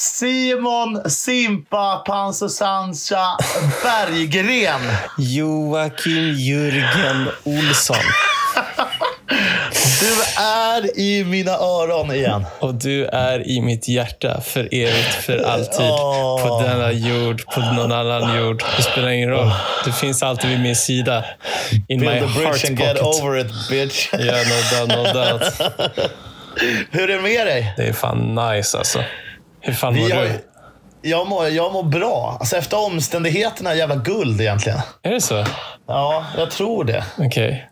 Simon Simpa Pansusancha Berggren. Joakim Jürgen Olsson. Du är i mina öron igen. Och du är i mitt hjärta för evigt, för alltid. Åh. På denna jord, på någon annan jord. Det spelar ingen roll. Du finns alltid vid min sida. In my Build the heart bridge and get pocket. over it bitch. Ja, no doubt, no doubt. Hur är det med dig? Det är fan nice alltså. Hur fan mår har, du? jag, mår, jag mår bra. Alltså efter omständigheterna, jävla guld egentligen. Är det så? Ja, jag tror det. Okej.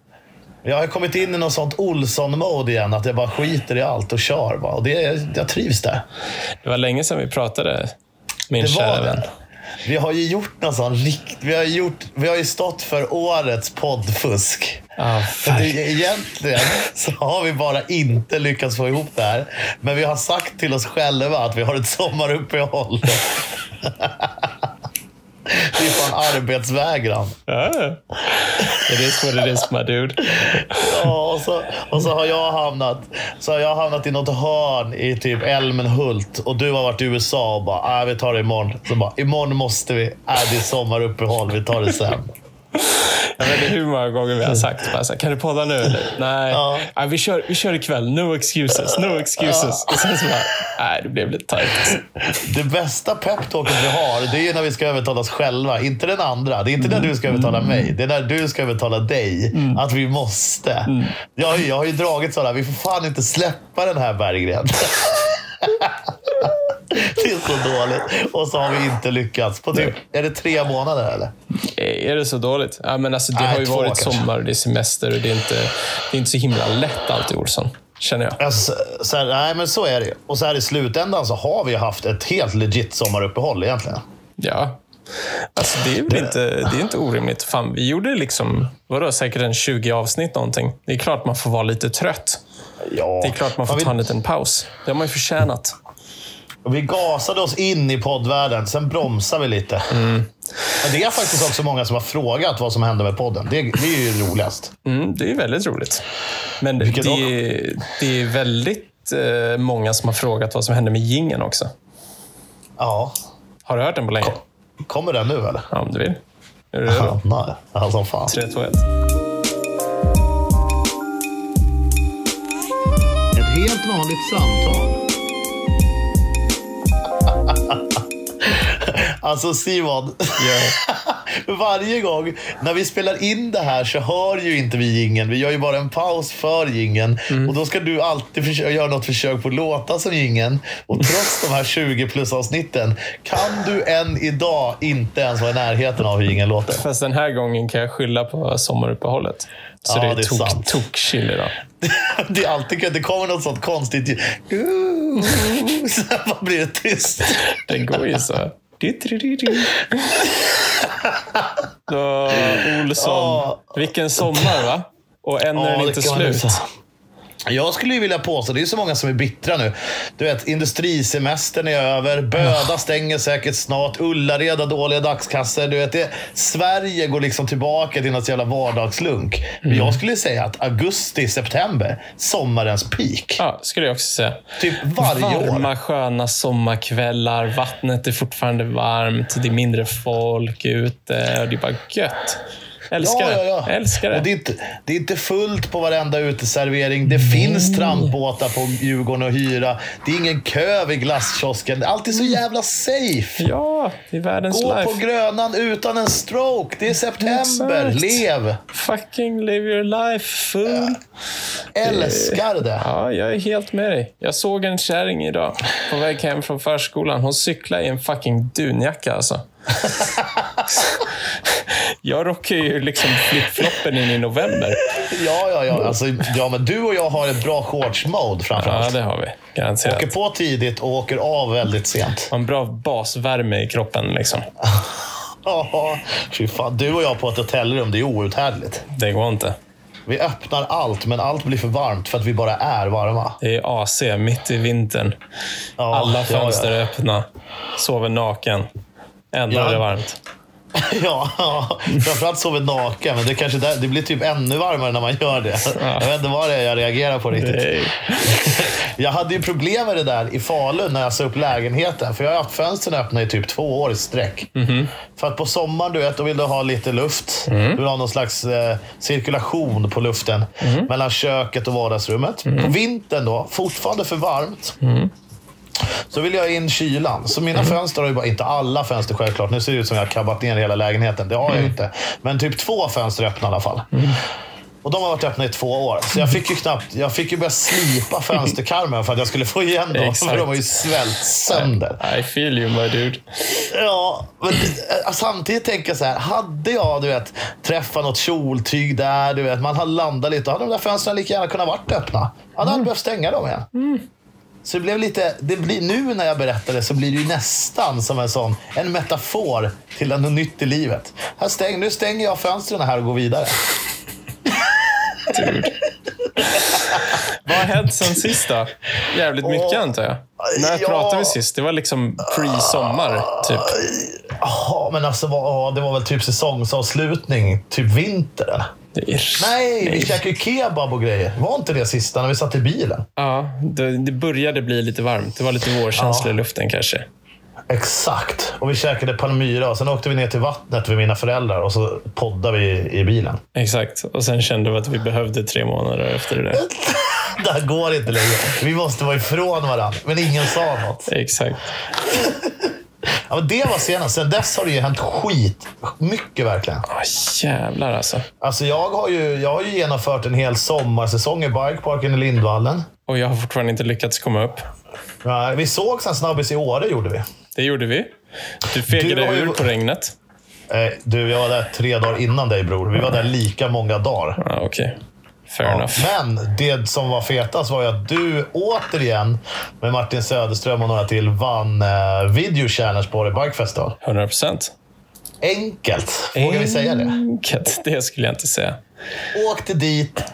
Jag har kommit in i något sånt Olsson-mode igen. Att jag bara skiter i allt och kör. Bara. Och det, jag trivs där. Det var länge sedan vi pratade, min Det kära vän. Vi har ju gjort någon sån rikt... Vi har, gjort, vi har ju stått för årets poddfusk. Ah, det, egentligen så har vi bara inte lyckats få ihop det här. Men vi har sagt till oss själva att vi har ett sommaruppehåll. Det är fan arbetsvägran. Ja. It is what it is my dude. Ja, och, så, och så har jag hamnat så har jag hamnat i något hörn i typ Älmenhult och du har varit i USA och bara, äh, vi tar det imorgon. Så bara, imorgon måste vi. Äh, det är sommaruppehåll, vi tar det sen. Jag vet inte hur många gånger vi har sagt bara så här, kan du podda nu eller? Nej, Ja. Nej vi, kör, vi kör ikväll. No excuses, no excuses. Och sen så bara, nej det blev lite tajt. Det bästa peptalket vi har, det är när vi ska övertala oss själva. Inte den andra. Det är inte när du ska övertala mig. Det är när du ska övertala dig. Att vi måste. Jag, har ju- jag har ju dragit sådana, vi får fan inte släppa den här Berggren. Det är så dåligt. Och så har vi inte lyckats. På typ, är det tre månader eller? Är det så dåligt? Ja, men alltså, det Nej, har ju två varit kanske. sommar och det är semester och det är inte, det är inte så himla lätt alltid Olsson. Känner jag. Alltså, så här, nej, men så är det ju. Och så här i slutändan så har vi haft ett helt legit sommaruppehåll egentligen. Ja. Alltså, det är väl inte, det är inte orimligt. Fan, vi gjorde liksom, vadå, säkert en 20 avsnitt någonting. Det är klart man får vara lite trött. Ja. Det är klart man får vi, ta en liten paus. Det har man ju förtjänat. Vi gasade oss in i poddvärlden, sen bromsade vi lite. Mm. Men det är faktiskt också många som har frågat vad som hände med podden. Det, det är ju roligast. Mm, det är väldigt roligt. Men det det är väldigt eh, många som har frågat vad som hände med gingen också. Ja. Har du hört den på länge? Kommer den nu eller? Ja, om du vill. Är du redo? Nej. Ja, som fan. 3, 2, 1. Ett helt vanligt samtal. Alltså Simon, varje gång när vi spelar in det här så hör ju inte vi gingen. Vi gör ju bara en paus för gingen. Och då ska du alltid göra något försök på att låta som gingen. Och trots de här 20 plus avsnitten kan du än idag inte ens vara i närheten av hur gingen låter. Fast den här gången kan jag skylla på sommaruppehållet. Så Ja, det är, det är tok, tok chill idag. Det är alltid det kommer något sånt konstigt ljud. Sen blir det tyst. Den går ju så. Olsson. Vilken sommar va? Och än är den det inte slut. Jag skulle ju vilja påstå, det är så många som är bittra nu. Du vet, industrisemestern är över. Böda stänger säkert snart. Ullared har dåliga dagskassor. Du vet, det, Sverige går liksom tillbaka till något jävla vardagslunk. Men Mm. jag skulle säga att augusti, september, sommarens peak. Ja, skulle jag också säga. Typ varje Varma, år. sköna sommarkvällar. Vattnet är fortfarande varmt. Det är mindre folk ute. Och det är bara gött. Älskar Ja, det. ja, ja. Älskar det. Och det, är inte, det är inte fullt på varenda uteservering. Det finns trampbåtar på Djurgården att hyra. Det är ingen kö vid glasskiosken. Allt är så jävla safe. Ja, det är världens Gå life. på Grönan utan en stroke. Det är september. Exakt. Lev! Fucking live your life full. Älskar det. Ja, jag är helt med dig. Jag såg en kärring idag på väg hem från förskolan. Hon cyklade i en fucking dunjacka alltså. Jag rockar ju liksom flipfloppen in i november. Ja, ja, ja. Alltså, ja, men du och jag har ett bra shorts-mode Ja, framförallt. det har vi. Åker Garanterat. på tidigt och åker av väldigt sent. Har en bra basvärme i kroppen liksom. Ja, fy fan. Du och jag på ett hotellrum, det är outhärdligt. Det går inte. Vi öppnar allt, men allt blir för varmt för att vi bara är varma. Det är AC mitt i vintern. Ja, Alla ja, fönster ja. är öppna. Sover naken. Ändå Ja. är det varmt. Ja, ja. framförallt sover naken, men det, kanske där, det blir typ ännu varmare när man gör det. Jag vet inte vad det är jag reagerar på riktigt. Nej. Jag hade ju problem med det där i Falun när jag sa upp lägenheten. För jag har haft fönstren öppna i typ två år i sträck. För att på sommaren, du vet, då vill du ha lite luft. Du vill ha någon slags eh, cirkulation på luften mellan köket och vardagsrummet. På vintern då, fortfarande för varmt. Så vill jag in kylan. Så mina fönster har ju bara, inte alla fönster självklart. Nu ser det ut som jag har kabbat ner hela lägenheten. Det har jag ju inte. Men typ två fönster öppna i alla fall. Och de har varit öppna i två år. Så jag fick ju knappt, jag fick ju börja slipa fönsterkarmen för att jag skulle få igen dem. Exakt. För de var ju svält sönder. I feel you my dude. Ja, men eh, samtidigt tänker jag så här. Hade jag du vet, träffat något kjoltyg där, du vet, man hade landat lite. Då hade de där fönstren lika gärna kunnat varit öppna. Jag hade aldrig behövt stänga dem igen. Så det blev lite, det blir, nu när jag berättar det så blir det ju nästan som en sån en metafor till något nytt i livet. Här stäng, nu stänger jag fönstren här och går vidare. Vad har hänt sen sist då? Jävligt mycket antar jag. När ja. pratade vi sist? Det var liksom pre-sommar, typ. Ja, men alltså det var väl typ säsongsavslutning, typ vinter Nej, vi käkade ju kebab och grejer. Var inte det sista när vi satt i bilen? Ja, det, det började bli lite varmt. Det var lite vårkänsla i luften kanske. Exakt. Och vi käkade Palmyra och sen åkte vi ner till vattnet vid mina föräldrar och så poddade vi i bilen. Exakt. Och sen kände vi att vi behövde tre månader efter det där. Det här går inte längre. Vi måste vara ifrån varandra. Men ingen sa något. Exakt. Ja, det var senast. Sen dess har det ju hänt skit. Mycket verkligen. Åh, jävlar alltså. Alltså jag har ju, jag har ju genomfört en hel sommarsäsong i Bikeparken i Lindvallen. Och jag har fortfarande inte lyckats komma upp. Ja, Vi såg en snabbis i Åre gjorde vi. Det gjorde vi. Du fegade Du ju- ur på regnet. Eh, Du, jag var där tre dagar innan dig bror. Vi var där lika många dagar. Ja, Okej. Fair enough. Men det som var fetast var ju att du återigen med Martin Söderström och några till vann eh, Video Challenge på Åre Bike Festival. 100 procent. Enkelt. Vågar vi säga det? Enkelt. Det skulle jag inte säga. Åkte dit,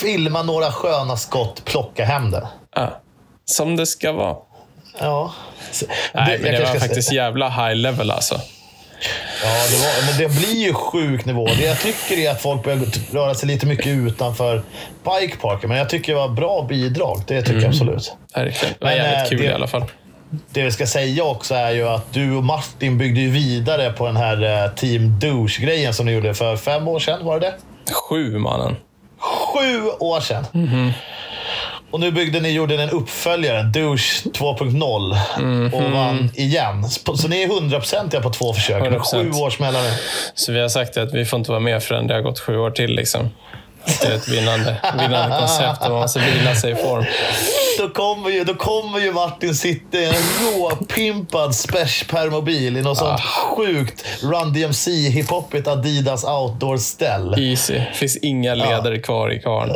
filma några sköna skott, plocka hem det. Ja. Som det ska vara. Ja. Så- Nej, jag men det var faktiskt säga- jävla high level alltså. Ja, det var, men det blir ju sjuk nivå. Det jag tycker är att folk börjar röra sig lite mycket utanför bikeparken. Men jag tycker det var bra bidrag. Det tycker jag absolut. Verkligen. Det var jävligt eh, kul det- i alla fall. Det vi ska säga också är ju att du och Martin byggde ju vidare på den här eh, Team Douche-grejen som ni gjorde för fem år sedan. Var det det? Sju mannen. Sju år sedan! Och nu byggde ni, gjorde en uppföljare, Douche 2.0, och vann igen. Så ni är hundraprocentiga på två försök med 100%. sju års mellanrum. Så vi har sagt att vi får inte vara med förrän det har gått sju år till. Liksom. Det är ett vinnande, vinnande koncept och man måste vila sig i form. Då kommer ju, då kommer ju Martin sitta i en råpimpad Spesh permobil i något sånt sjukt Run DMC hiphopigt Adidas outdoor-ställ. Easy. finns inga leder kvar i karln.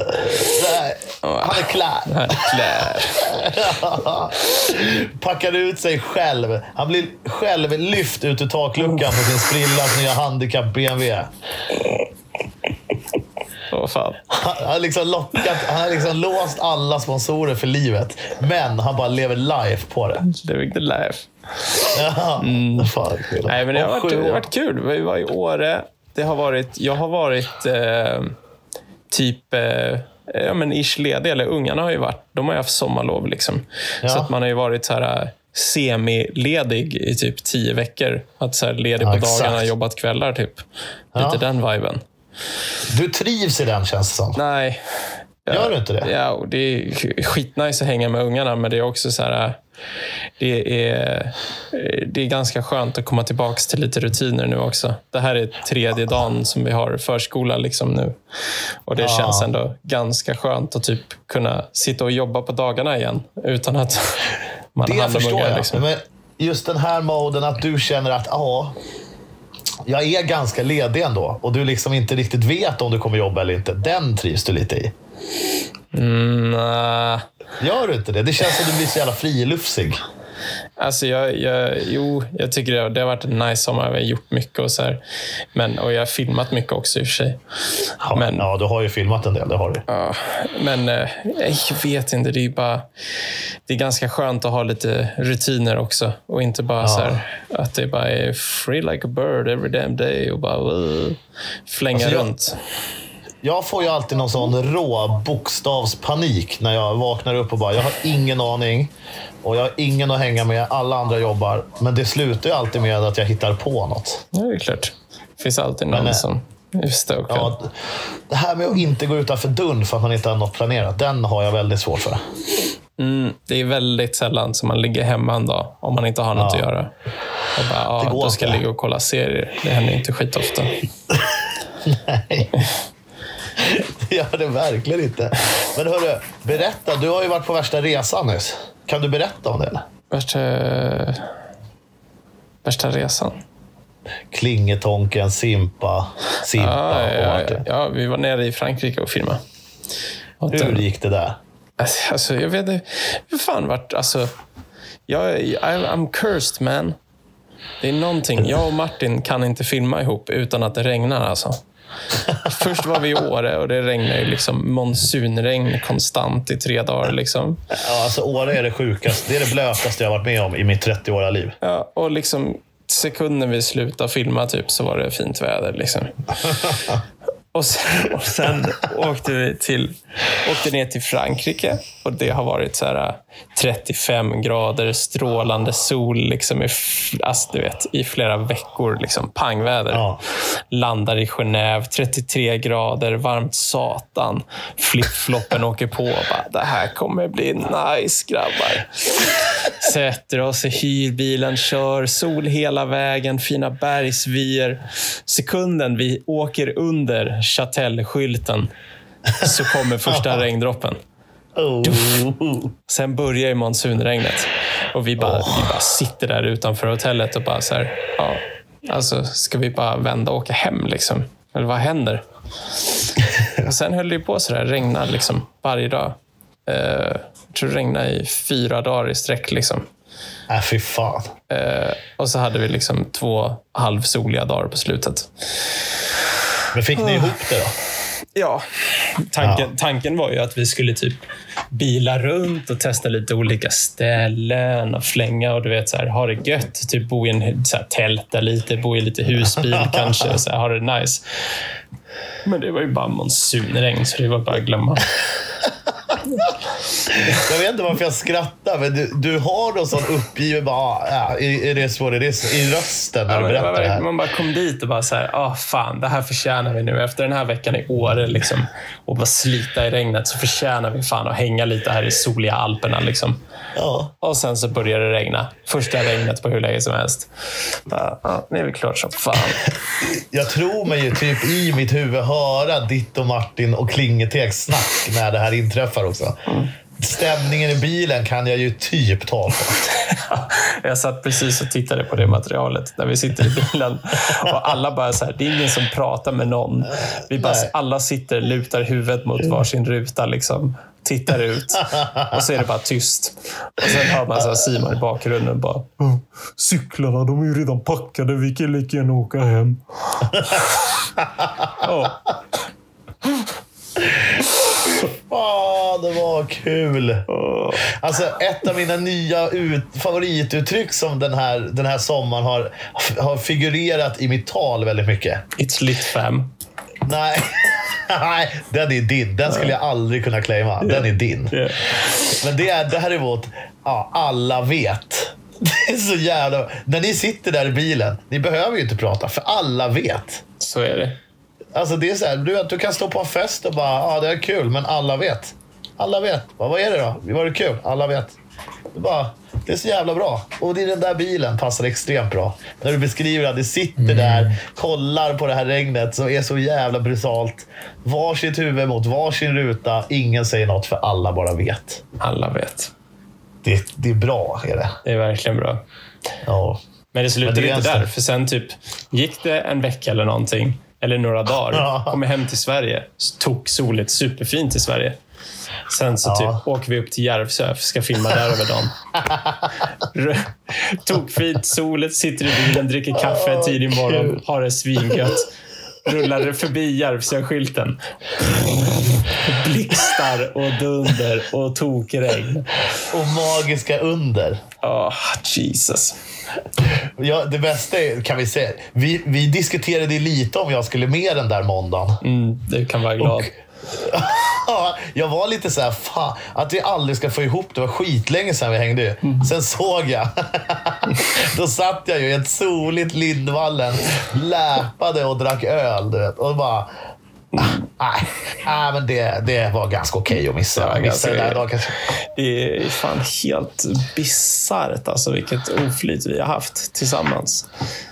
Han är klar. Han är klar. Packar ut sig själv. Han blir själv lyft ut ur takluckan på sin sprillans nya handikapp BMW. Åh fan. Han har liksom lockat, han har liksom låst alla sponsorer för livet. Men han bara lever life på det. Living the life. Ja, fan. Mm. Nej, men det har varit, det har varit kul. Vi var i Åre. Det har varit, jag har varit eh, typ eh, ja, men ish ledig. Eller ungarna har ju varit, de har ju haft sommarlov. Liksom. Ja. Så att man har ju varit så här, eh, semiledig i typ tio veckor. Att så här, ledig Ja, på exakt. dagarna, jobbat kvällar. Typ. Lite Ja. den viben. Du trivs i den känns det som. Nej. Gör du inte det? Ja, och det är skitnice att hänga med ungarna, men det är också så här... Det är, det är ganska skönt att komma tillbaka till lite rutiner nu också. Det här är tredje dagen som vi har förskola liksom nu. Och det Ja. känns ändå ganska skönt att typ kunna sitta och jobba på dagarna igen utan att man Det har hand om förstår ungar. jag. Liksom. Men just den här moden att du känner att ja, jag är ganska ledig ändå och du liksom inte riktigt vet om du kommer jobba eller inte. Den trivs du lite i. Mm, nah. Gör du inte det? Det känns som att du blir så jävla friluftsig. Alltså jag, jag, jo, jag tycker det, det har varit en nice sommar. Vi har gjort mycket och så här. Men, och jag har filmat mycket också i och för sig. Ja, Men- ja, du har ju filmat en del. Det har du. Ja, men eh, jag vet inte. Det är bara... Det är ganska skönt att ha lite rutiner också. Och inte bara så här, att det bara är free like a bird every damn day och bara uh, flänga Alltså, jag- runt. Jag får ju alltid någon sån rå bokstavspanik när jag vaknar upp och bara, jag har ingen aning. Och jag har ingen att hänga med, alla andra jobbar. Men det slutar ju alltid med att jag hittar på något. Ja, det är klart. Det finns alltid någon Men, som är stokad. Ja, det här med att inte gå utanför dörren för att man inte har något planerat, den har jag väldigt svårt för. Mm, det är väldigt sällan som man ligger hemma en dag om man inte har något Ja. att göra. Och bara, ja, går då ska jag ligga och kolla serier. Det händer inte skitofta. Nej. Det gör det verkligen inte. Men hörru, berätta. Du har ju varit på värsta resan nyss. Kan du berätta om det? Eller? Värsta, värsta resan. Klingetonken, Simpa, Simpa Ja, och ja, ja, ja, vi var nere i Frankrike och filmade. Och Hur gick det där? Alltså, jag vet inte. Fan vart... Alltså, jag, I'm cursed, man. Det är någonting. Jag och Martin kan inte filma ihop utan att det regnar. Alltså. Först var vi i Åre och det regnade ju liksom monsunregn konstant i tre dagar. Liksom. Ja, alltså Åre är det sjukaste. Det är det blötaste jag varit med om i mitt 30-åriga liv. Ja, och liksom sekunden vi slutade filma typ, så var det fint väder. Liksom. Och sen, och sen åkte vi till, åkte ner till Frankrike och det har varit så här äh, 35 grader, strålande sol liksom i, alltså, du vet, i flera veckor. Liksom, pangväder. Ja. Landar i Genève, 33 grader, varmt satan. Flipfloppen åker på bara, det här kommer bli nice grabbar. Sätter oss i hyrbilen, kör sol hela vägen, fina bergsvyer. Sekunden vi åker under Châtel-skylten så kommer första regndroppen. Oh. Sen börjar ju monsunregnet och vi bara, vi bara sitter där utanför hotellet och bara så här, ja, alltså ska vi bara vända och åka hem liksom? Eller vad händer? Och sen höll det ju på så där, regna liksom varje dag. Eh, jag tror det regnade i fyra dagar i sträck liksom. Äh, fy fan. Eh, och så hade vi liksom två halvsoliga dagar på slutet. Men fick ni ihop det då? Ja, tanken, tanken var ju att vi skulle typ bila runt och testa lite olika ställen och flänga och du vet så här, ha det gött. Typ bo i en så här, tälta lite, bo i lite husbil kanske. Så här, ha det nice. Men det var ju bara monsunregn så det var bara att glömma. Jag vet inte varför jag skrattar, men du, du har någon sån uppgiven bara, ja, är det så det är i rösten när Ja, du berättar det här. man bara kom dit och bara så här, ah, fan, det här förtjänar vi nu. Efter den här veckan i Åre liksom, och bara slita i regnet så förtjänar vi fan att hänga lite här i soliga Alperna. Liksom. Ja. Och sen så började det regna. Första regnet på hur länge som helst. Bara, ja, det är väl klart som fan. Jag tror mig ju typ i mitt huvud höra ditt och Martin och Klingetegs snack när det här inträffar också. Stämningen i bilen kan jag ju typ ta på. Jag satt precis och tittade på det materialet när vi sitter i bilen. Och alla bara så här, det är ingen som pratar med någon. Vi bara, Nej. alla sitter, lutar huvudet mot varsin ruta, liksom, tittar ut. Och så är det bara tyst. Och sen hör man så Simon i bakgrunden bara, "Oh, cyklarna de är ju redan packade, vi kan lika gärna åka hem. Ja. Ah, var kul. Alltså, ett av mina nya ut, favorituttryck som den här, den här sommaren har, har figurerat i mitt tal väldigt mycket. It's lit fam. Nej, Nej den är din. Den skulle jag aldrig kunna claima. Den är din. Yeah. Men det, är, det här är vårt ja, alla vet. Det är så jävla... När ni sitter där i bilen, ni behöver ju inte prata, för alla vet. Så är det. Alltså det är så här, du, du kan stå på en fest och bara, ja det är kul, men alla vet. Alla vet. Vad, vad är det då? Var det kul? Alla vet. Det, är bara, det är så jävla bra. Och i den där bilen passar extremt bra. När du beskriver att det sitter där, kollar på det här regnet som är så jävla brutalt. Varsitt huvud mot varsin ruta. Ingen säger något för alla bara vet. Alla vet. Det, det är bra, är det. Det är verkligen bra. Ja. Men det slutade Men det är inte där, för sen typ gick det en vecka eller någonting, eller några dagar, Ja. kom jag hem till Sverige, tog soligt superfint i Sverige. Sen så Ja. typ åker vi upp till Järvsö, ska filma där över dagen. Tokfint, solet, sitter i bilen, dricker kaffe Åh, tidig morgon, kul. har det svingött. Rullar förbi Järvsö-skylten. Blixtar och dunder och tokregn. Och magiska under. Åh, Jesus. Ja, det bästa är, kan vi säga, vi, vi diskuterade lite om jag skulle med den där måndagen. Mm, du kan vara glad. Ja, jag var lite så här, fan, att vi aldrig ska få ihop det. var skitlänge sedan vi hängde. ju. Sen såg jag. Då satt jag ju i ett soligt Lindvallen, läpade och drack öl. Du vet, och bara... Nej, nej, men det, det var ganska okej att missa. Missa där dagen kanske. Det är fan helt bisarrt alltså, vilket oflyt vi har haft tillsammans.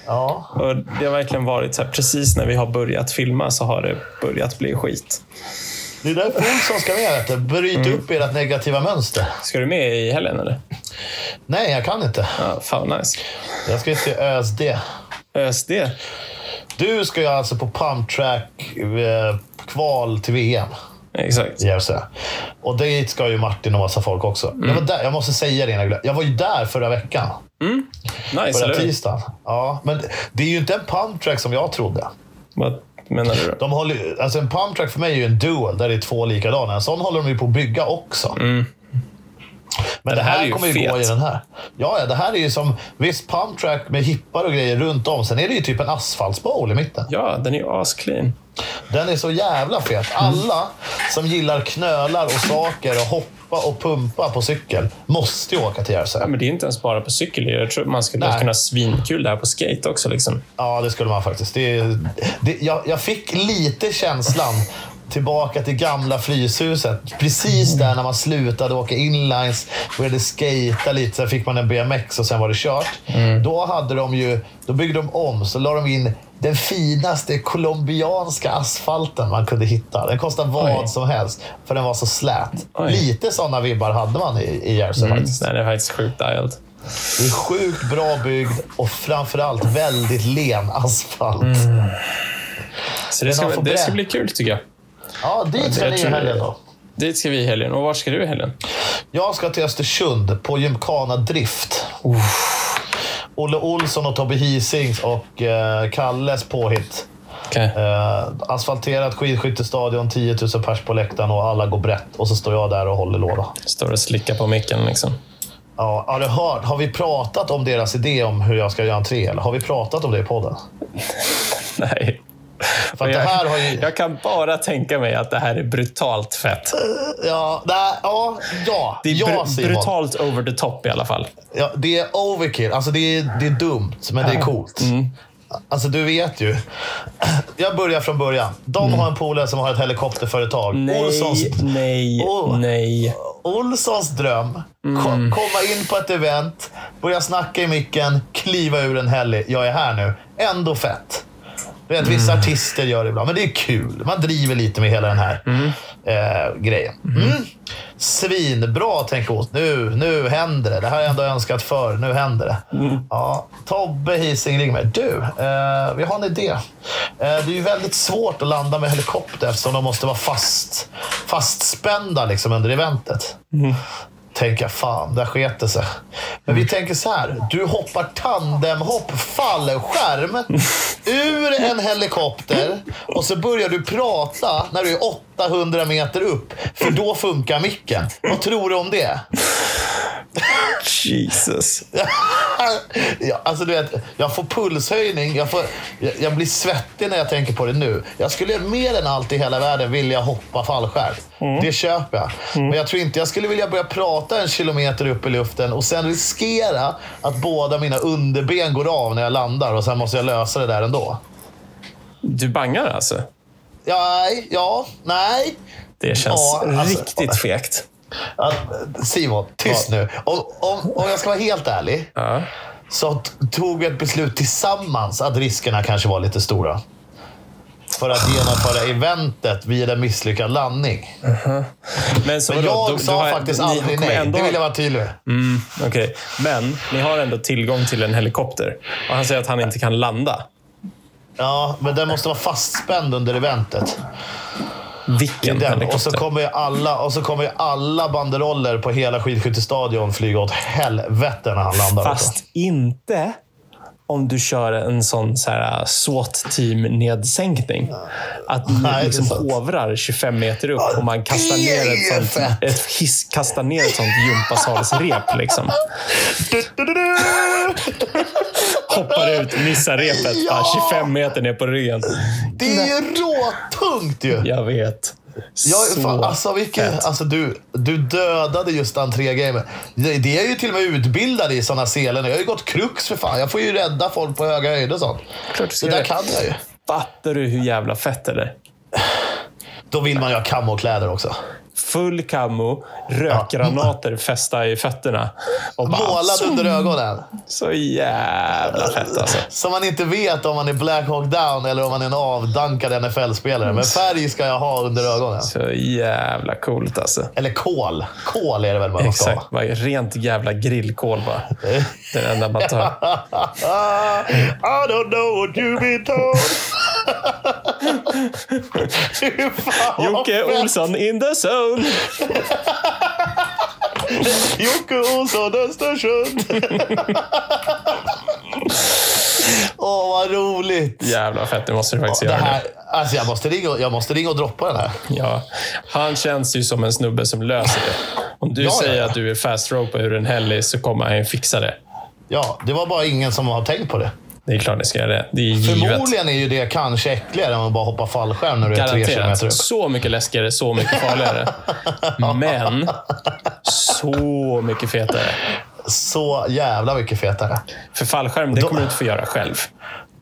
Ja. Och det har verkligen varit så här, precis när vi har börjat filma så har det börjat bli skit. Det är därför Olsson ska med. Du. Bryta upp ert negativa mönster. Ska du med i helgen eller? Nej, jag kan inte. Ja, fan nice. Jag ska till ÖSD. ÖSD? Du ska ju alltså på pump track eh, kval till VM. Exakt. Järvsö. Och dit ska ju Martin och massa folk också. Jag, var där, jag måste säga det innan jag var ju där förra veckan. Nice, Förra eller tisdagen. Ja, men det är ju inte en pump track som jag trodde. Vad menar du? då? De håller, alltså en pump track för mig är ju en dual där det är två likadana. En sån håller de ju på att bygga också. Men det här här, är ju kommer ju gå i den här. Ja, ja, det här är ju som visst pump track med hippar och grejer runt om. Sen är det ju typ en asfaltsbowl i mitten. Ja, den är ju asclean. Den är så jävla fet. Alla som gillar knölar och saker och hoppa och pumpa på cykel måste ju åka till Järvsö. Ja, men det är inte ens bara på cykel. Jag tror man skulle Nej. kunna svinkul där på skate också. Liksom. Ja, det skulle man faktiskt. Det, det, jag, jag fick lite känslan tillbaka till gamla Fryshuset. Precis där när man slutade åka inlines, började skata lite, sen fick man en BMX och sen var det kört. Då hade de ju, då byggde de om, så la de in den finaste colombianska asfalten man kunde hitta. Den kostade vad Oj. som helst, för den var så slät. Oj. Lite sådana vibbar hade man i, i Järvsö faktiskt. Den är faktiskt sjukt dialed. Det är sjukt bra byggd och framförallt väldigt len asfalt. Så det ska, det ska bli kul tycker jag. Ja, dit ska Jag ni i helgen då. Dit ska vi i helgen. Och var ska du i helgen? Jag ska till Östersund på Gymkhana Drift. Olle Olsson och Tobbe Hisings och eh, Kalles påhitt. Okej. Eh, asfalterat skidskyttestadion, 10 000 pers på läktaren och alla går brett. Och så står jag där och håller låda. Står och slickar på micken liksom. Ja, har du hört? Har vi pratat om deras idé om hur jag ska göra entré? Eller har vi pratat om det i podden? Nej. För att det här har ju... Jag kan bara tänka mig att det här är brutalt fett. Ja, nej, ja, ja, Det är ja br- Simon. brutalt over the top i alla fall. Ja, det är overkill. Alltså det är, det är dumt, men det är coolt. Alltså du vet ju. Jag börjar från början. De har en polare som har ett helikopterföretag. Nej, Olssons, nej, Åh. nej. Olssons dröm. Ko- Komma in på ett event, börja snacka i micken, kliva ur en heli. Jag är här nu. Ändå fett. Vet, vissa artister gör det ibland, men det är kul. Man driver lite med hela den här eh, grejen. Mm. Svinbra, tänker hon. Nu, nu händer det. Det här har jag ändå önskat för. Nu händer det. Ja, Tobbe Hising ringer mig. Du, eh, vi har en idé. Eh, det är ju väldigt svårt att landa med helikopter eftersom de måste vara fast, fastspända liksom, under eventet. Tänker jag, fan, där sket det sig. Men vi tänker så här. Du hoppar tandemhopp fallskärm ur en helikopter och så börjar du prata när du är 800 meter upp. För då funkar micken. Vad tror du om det? Jesus. ja, alltså du vet, jag får pulshöjning. Jag, får, jag, jag blir svettig när jag tänker på det nu. Jag skulle mer än allt i hela världen vilja hoppa fallskärm. Det köper jag. Men jag tror inte jag skulle vilja börja prata en kilometer upp i luften och sen riskera att båda mina underben går av när jag landar och sen måste jag lösa det där ändå. Du bangar alltså? Ja, ja, nej. Det känns Ja, alltså- riktigt fegt. Simon, tyst nu. Om, om, om jag ska vara helt ärlig. Ja. så tog vi ett beslut tillsammans att riskerna kanske var lite stora. För att genomföra eventet vid en misslyckad landning. Men, så Men jag Du- sa du har- faktiskt aldrig nej. ändå- Det vill jag vara tydlig med. Mm, Okej, men ni har ändå tillgång till en helikopter. Och han säger att han inte kan landa. Ja, men den måste vara fastspänd under eventet. Vilken Den. helikopter? Och så kommer ju alla, och så kommer ju alla banderoller på hela skidskyttestadion flyga åt helvete när han landar. också. Fast inte om du kör en sån så här SWAT-team-nedsänkning. Att Nej, det är liksom hovrar 25 meter upp och man kastar det ner är ett sånt, fett. ett hiss, kastar ner ett sånt gympasalsrep. Liksom. Hoppar ut, missar repet. Ja! Bara 25 meter ner på ryggen. Det är ju råtungt ju! Jag vet. Jag, fan, alltså, vilken, alltså du, du dödade just entré-gamen. Det, det är ju till och med utbildad i sådana scener. Jag har ju gått krux för fan. Jag får ju rädda folk på höga höjder och sånt. Klart Det där kan jag ju. Fattar du hur jävla fett det är? Då vill man ju ha kamokläder också. Full camo, rökgranater fästa i fötterna. Och bara, Målad så, under ögonen. så jävla fett alltså. Så man inte vet om man är Black Hawk Down eller om man är en avdankad NFL-spelare. Men färg ska jag ha under ögonen. Så jävla coolt alltså. Eller kol. Kol är det väl man ska ha. Exakt. Rent jävla grillkol bara. Det enda man tar. I don't know what you've been told. Fan Jocke. Olsson in the zone. Jocke Olsson Östersund. Åh, vad roligt. Jävla fett, det måste du faktiskt Det göra här, nu. alltså jag, måste ringa, jag måste ringa och droppa den här. Ja. Han känns ju som en snubbe som löser det. Om du Ja, ja, säger ja. att du är fast rope ur en helg så kommer han ju fixa det. Ja, det var bara ingen som har tänkt på det. Det är klart ni ska göra det. Det är. Förmodligen är ju det kanske äckligare än att bara hoppa fallskärm när du är tre kilometer Garanterat. upp. Så mycket läskigare, så mycket farligare. Men så mycket fetare. Så jävla mycket fetare. För fallskärm, det kommer du inte få göra själv.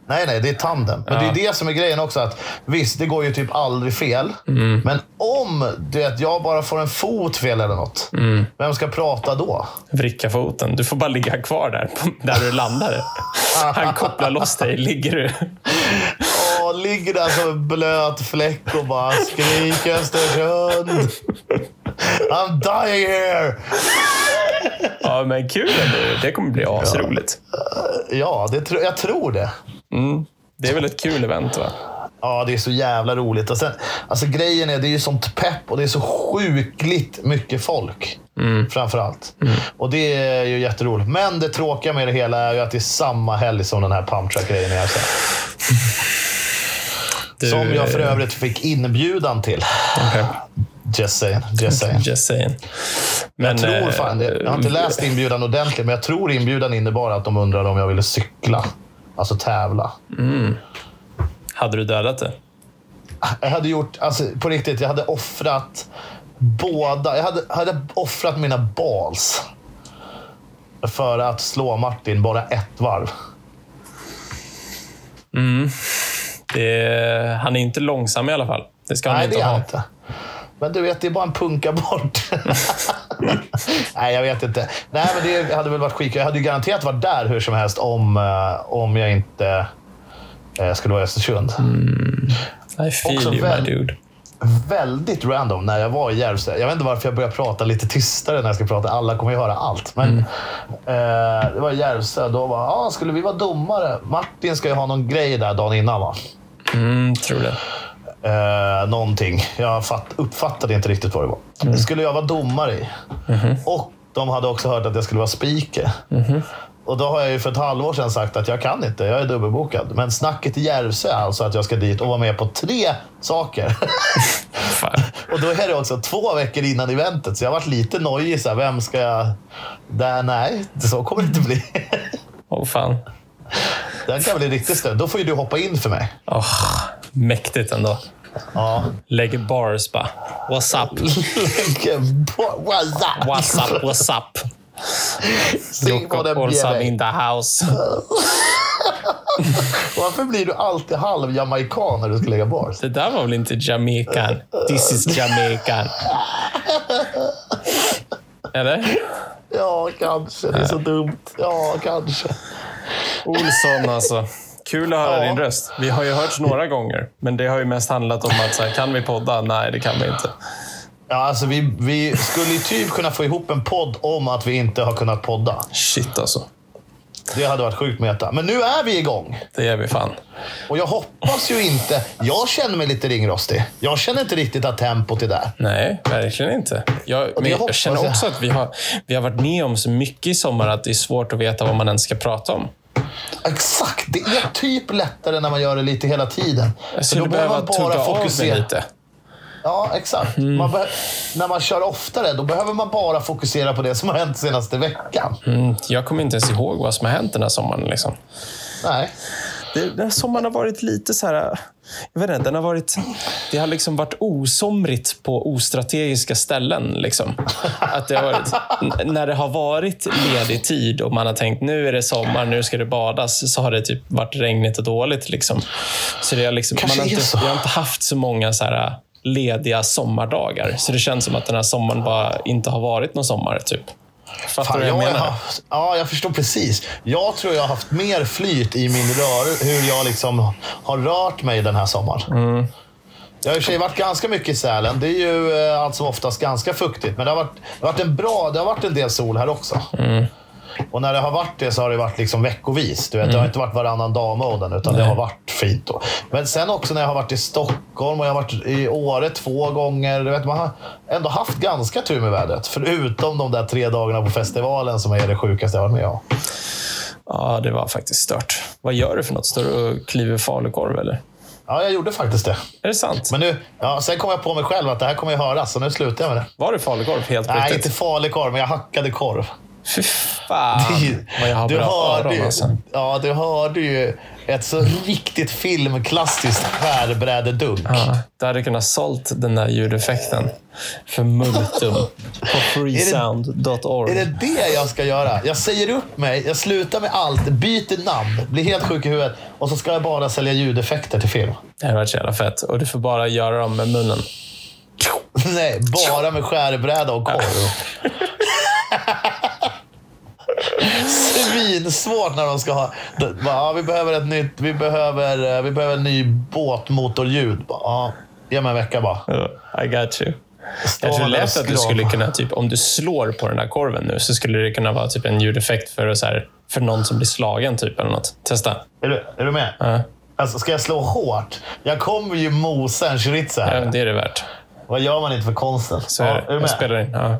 Nej, nej, det är tandem. Men Ja. det är det som är grejen också. att Visst, det går ju typ aldrig fel. Mm. Men om det att jag bara får en fot fel eller något, Mm. vem ska prata då? Vricka foten. Du får bara ligga kvar där, där du landade. Han kopplar loss dig. Ligger du... Åh, ligger där som en blöt fläck och bara skrik Östersund. I'm dying here! Ja, men kul ändå. Det kommer bli asroligt. Ja, det, tro- jag tror det. Det är väl ett kul event, va? Ja, det är så jävla roligt. Och sen, alltså grejen är, det är ju sånt pepp och det är så sjukligt mycket folk. Framför allt. Och det är ju jätteroligt. Men det tråkiga med det hela är ju att det är samma helg som den här pumptrack-grejen är. Så. Du, Som jag för övrigt fick inbjudan till. Okej. Just saying. Just saying. Just saying. Men, Jag tror eh, fan, jag har inte läst inbjudan ordentligt, men jag tror inbjudan innebar att de undrade om jag ville cykla. Alltså tävla. Hade du dödat det? Jag hade gjort, alltså på riktigt, jag hade offrat båda. Jag hade, hade offrat mina balls för att slå Martin bara ett varv. det han är inte långsam i alla fall. Det ska han Nej, inte det är ha. han inte. Men du vet, det är bara en punka bort. Nej, jag vet inte. Nej, men det hade väl varit skit. Jag hade ju garanterat varit där hur som helst om, eh, om jag inte eh, skulle vara i Östersund. I feel Också you, my dude. väldigt random när jag var i Järvsö. Jag vet inte varför jag börjar prata lite tystare när jag ska prata. Alla kommer ju höra allt. Men eh, det var i Järvsö. Då var ah, skulle vi vara domare. Martin ska ju ha någon grej där dagen innan va? Mm, tror det. Eh, någonting. Jag fatt, uppfattade inte riktigt vad det var. Det skulle jag vara domare i. Och de hade också hört att jag skulle vara speaker. Och då har jag ju för ett halvår sedan sagt att jag kan inte, jag är dubbelbokad. Men snacket i Järvsö är alltså att jag ska dit och vara med på tre saker. Och då är det också två veckor innan eventet, så jag har varit lite nojig. Så här, vem ska jag... Där, nej, så kommer det inte bli. Åh fan. Det kan bli riktigt större. Då får ju du hoppa in för mig. Åh, mäktigt ändå. Ja. Lägger bars bara. What's up? What's up? What's up? What's up? Den Olsson in the house. Varför blir du alltid halv jamaican när du ska lägga bars? Det där var väl inte Jamaican? This is Jamaican. Eller? Ja, kanske. Det är så dumt. Ja, kanske. Olsson alltså. Kul att höra Ja. din röst. Vi har ju hörts några gånger, men det har ju mest handlat om att så här, kan vi podda? Nej, det kan vi inte. Ja, alltså, vi, vi skulle ju typ kunna få ihop en podd om att vi inte har kunnat podda. Shit alltså. Det hade varit sjukt meta. Men nu är vi igång. Det är vi fan. Och jag hoppas ju inte... Jag känner mig lite ringrostig. Jag känner inte riktigt att tempot är där. Nej, verkligen inte. Jag, men jag känner också att vi har, vi har varit med om så mycket i sommar att det är svårt att veta vad man ens ska prata om. Exakt. Det är typ lättare när man gör det lite hela tiden. Jag skulle då behöver behöva man bara tugga av mig fokusera. lite. Ja, exakt. Mm. Man be- när man kör oftare, då behöver man bara fokusera på det som har hänt senaste veckan. Mm, jag kommer inte ens ihåg vad som har hänt den här sommaren. Liksom. Nej. Det, den här sommaren har varit lite så här... Jag vet inte, den har varit, det har liksom varit osomrigt på ostrategiska ställen. Liksom. Att det har varit, när det har varit ledig tid och man har tänkt nu är det sommar, nu ska det badas, så har det typ varit regnigt och dåligt. Liksom. Så det har liksom, man har inte, vi har inte haft så många så här lediga sommardagar. Så det känns som att den här sommaren bara inte har varit någon sommar. Typ. Fattar Fan, du vad jag jag menar? haft, ja, jag förstår precis. Jag tror jag har haft mer flyt i min rör, hur jag liksom har rört mig den här sommaren. Mm. Jag har i och för sig varit ganska mycket i Sälen. Det är ju eh, allt som oftast ganska fuktigt. Men det har varit, det har varit en bra, det har varit en del sol här också. Mm. Och när det har varit det så har det varit liksom veckovis. Du vet, Det Mm. har inte varit varannan dag-moden, utan det har varit fint. Då. Men sen också när jag har varit i Stockholm och jag har varit i Åre två gånger. Du vet, man har ändå haft ganska tur med vädret. Förutom de där tre dagarna på festivalen som är det sjukaste jag har varit med om. Ja, det var faktiskt stört. Vad gör du för något? Står du och kliver falukorv eller? Ja, jag gjorde faktiskt det. Är det sant? Men nu, ja, sen kom jag på mig själv att det här kommer jag höra, så nu slutar jag med det. Var det falukorv helt Nej, riktigt? inte farlig korv, men jag hackade korv. Fy fan vad jag har du bra hörde, öron alltså. ja, du hörde ju ett så riktigt filmklassiskt skärbrädedunk. Ja, du hade kunnat sålt den där ljudeffekten för multum på freesound.org. Är det det jag ska göra? Jag säger upp mig, jag slutar med allt, byter namn, blir helt sjuk i huvudet och så ska jag bara sälja ljudeffekter till film. Det hade varit så jävla fett. Och du får bara göra dem med munnen. Nej, bara med skärbräda och korv. Svinsvårt när de ska ha... Ja, vi behöver ett nytt... Vi behöver, eh, vi behöver en ny båtmotorljud. Ja, ge mig en vecka bara. I got you. Jag tror lätt att du skulle kunna, typ, om du slår på den här korven nu, så skulle det kunna vara typ en ljudeffekt för, så här, för någon som blir slagen. Typ, eller något. Testa. Är du, är du med? Ja, Alltså, ska jag slå hårt? Jag kommer ju mosa en chorizo här. ja, det är det värt. Vad gör man inte för konsten? Så ja, är är det. du Jag med? spelar in. Ja.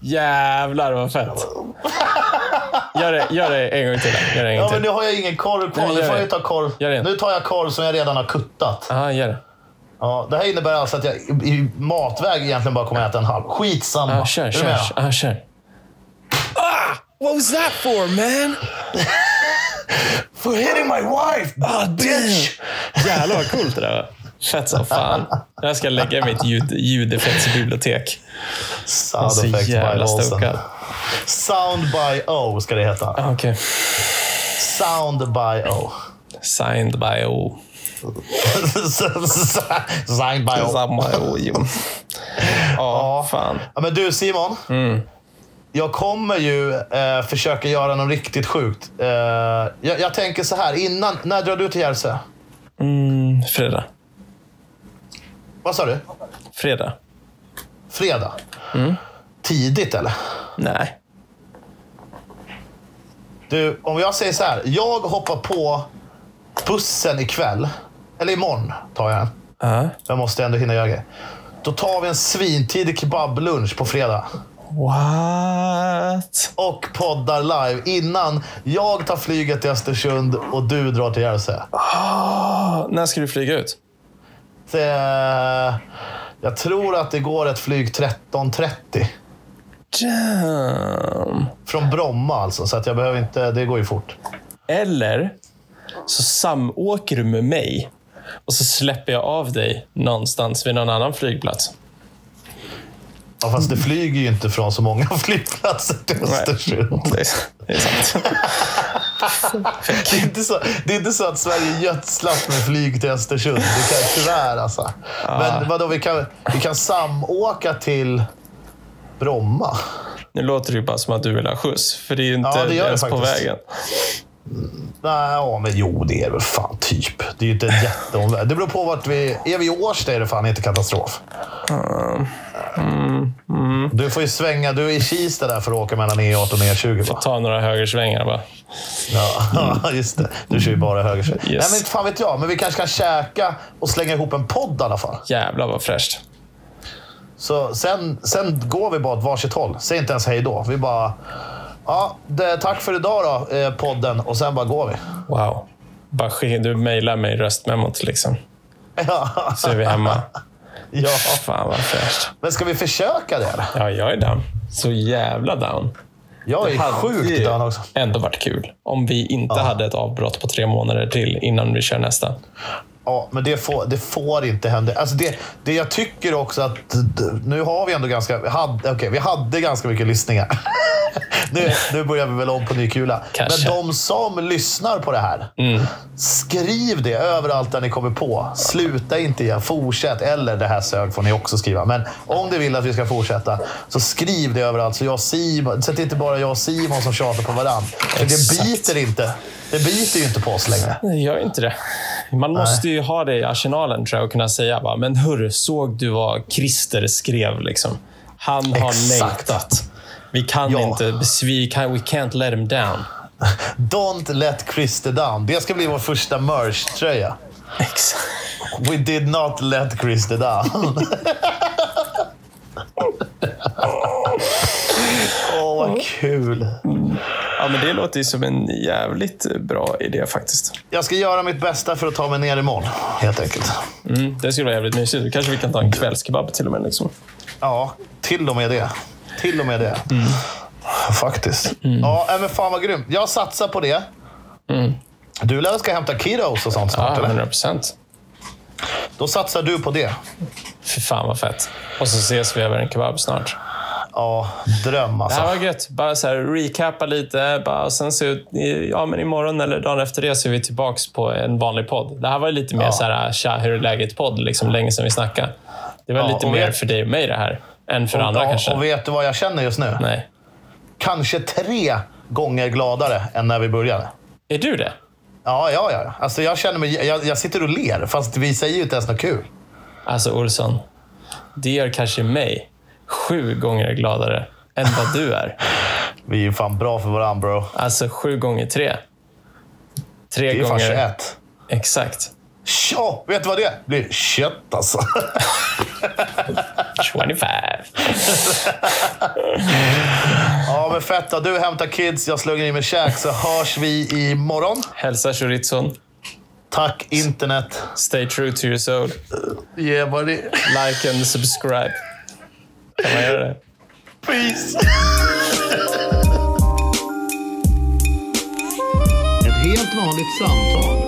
Jävlar vad fett. Gör det, gör det en gång till. Gör det en Ja, gång men till. nu har jag ingen korv kvar. Nej, Nu får jag ta korv. Gör det. Nu tar jag korv som jag redan har kuttat. Ja, gör det. Ja, det här innebär alltså att jag i matväg egentligen bara kommer äta en halv. Skitsamma. Ja, kör, Är kör. med? Ja, kör. Ah! What was that for, man? For hitting my wife, Ah, bitch! Jävlar vad coolt det där var. Fett som fan. Jag ska lägga i mitt ljud, ljudeffektsbibliotek. Sound Så effects by jävla Olsen. stokad. Sound by O ska det heta. Ah, Okej. Sound by O. Signed by O. Signed by O. Samma O, jo. Ja, fan. Ja, men du Simon. Mm. Jag kommer ju eh, försöka göra något riktigt sjukt. Eh, jag, jag tänker så här, innan, när drar du till Järvsö? Mm, fredag. Vad sa du? Fredag. Fredag? Mm. Tidigt eller? Nej. Du, om jag säger så här. Jag hoppar på bussen ikväll. Eller imorgon tar jag den. Ja. Jag måste ändå hinna göra grejer. Då tar vi en svintidig kebablunch på fredag. What? Och poddar live innan jag tar flyget till Östersund och du drar till Järvsö. Ah, när ska du flyga ut? Det, jag tror att det går ett flyg 13.30. Damn. Från Bromma alltså, så att jag behöver inte... Det går ju fort. Eller så samåker du med mig och så släpper jag av dig någonstans vid någon annan flygplats. Ja, fast det flyger ju inte från så många flygplatser till Östersund. Det är, det är sant. Det är, inte så, det är inte så att Sverige gödslas med flyg till Östersund. Det kan tyvärr alltså. Men vadå, vi kan, vi kan samåka till Bromma. Nu låter det ju bara som att du vill ha skjuts, för det är ju inte Ja, det gör det ens på vägen. Nej, ja, men jo, det är väl fan typ. Det är ju inte en jätteomväg. Det beror på vart vi... Är vi i Årsta är det fan inte katastrof. Du får ju svänga. Du är i Kista där för att åka mellan E18 och E20. Va? Ta några högersvängar bara. Ja, just det. Du kör ju bara höger. Nej, Yes. men inte fan vet jag. Men vi kanske kan käka och slänga ihop en podd i alla fall. Jävlar vad fräscht. Så sen, sen går vi bara åt varsitt håll. Säg inte ens hej då. Vi bara... Ja, det, tack för idag då, eh, podden. Och sen bara går vi. Wow. Bara du mejlar mig röstmemot liksom. Ja. så är vi hemma. ja. Fan vad fräscht. Men ska vi försöka det? eller? Ja, jag är down. Så jävla down. Jag är hade sjukt ju down också. ändå varit kul om vi inte hade ett avbrott på tre månader till innan vi kör nästa. Ja, men det får, det får inte hända. Alltså det, det jag tycker också att... Nu har vi ändå ganska... Vi hade, okej, vi hade ganska mycket lyssningar. nu, nu börjar vi väl om på ny kula. Kanske. Men de som lyssnar på det här, skriv det överallt där ni kommer på. Sluta inte igen. Fortsätt. Eller det här sög får ni också skriva. Men om du vill att vi ska fortsätta, så skriv det överallt. Så jag Simon, så att det inte bara jag och Simon som tjatar på varandra. För det biter inte. Det biter ju inte på oss längre. Det gör inte det. Man måste ju ha det i arsenalen tror jag och kunna säga bara, men hörru, såg du vad Christer skrev? Liksom? Han har Exakt. längtat. Vi kan Ja. inte, vi kan, we can't let him down. Don't let Christer down. Det ska bli vår första merch-tröja. Exakt. We did not let Christer down. Åh, vad kul. Ja, men det låter ju som en jävligt bra idé faktiskt. Jag ska göra mitt bästa för att ta mig ner imorgon, helt enkelt. Mm, det skulle vara jävligt mysigt. Kanske vi kan ta en kvällskebab till och med. Liksom. Ja, till och med det. Till och med det. Faktiskt. Ja, äh, men fan vad grymt. Jag satsar på det. Du lär ska hämta kiddos och sånt Ja, snart, eller? 100 procent. Då satsar du på det. Fy fan vad fett. Och så ses vi över en kebab snart. Ja, dröm Det här alltså. var gött. Bara så här, recappa lite. Bara, och sen så, ja, men imorgon eller dagen efter det så är vi tillbaka på en vanlig podd. Det här var lite mer Ja. så här, tja, hur är läget-podd, liksom, länge sedan vi snackade. Det var Ja, lite och mer vet- för dig och mig det här, än för andra och, kanske. och vet du vad jag känner just nu? Nej. Kanske tre gånger gladare än när vi började. Är du det? Ja, ja, ja. Alltså jag känner mig... Jag, jag sitter och ler, fast vi säger ju inte ens något kul. Alltså Olsson, det gör kanske mig sju gånger gladare än vad du är. Vi är ju fan bra för varandra, bro. Alltså sju gånger tre. Tre Det är fan gånger. 21. Exakt. Tja, vet du vad det är? Det blir kött alltså. 25. Ja, men fett. då. Du hämtar kids, jag slungar i mig käk, så hörs vi imorgon. Hälsa chorizon. Tack internet. Stay true to your soul. Yeah, buddy. Like and subscribe. Kan man göra det? Peace. Ett helt vanligt samtal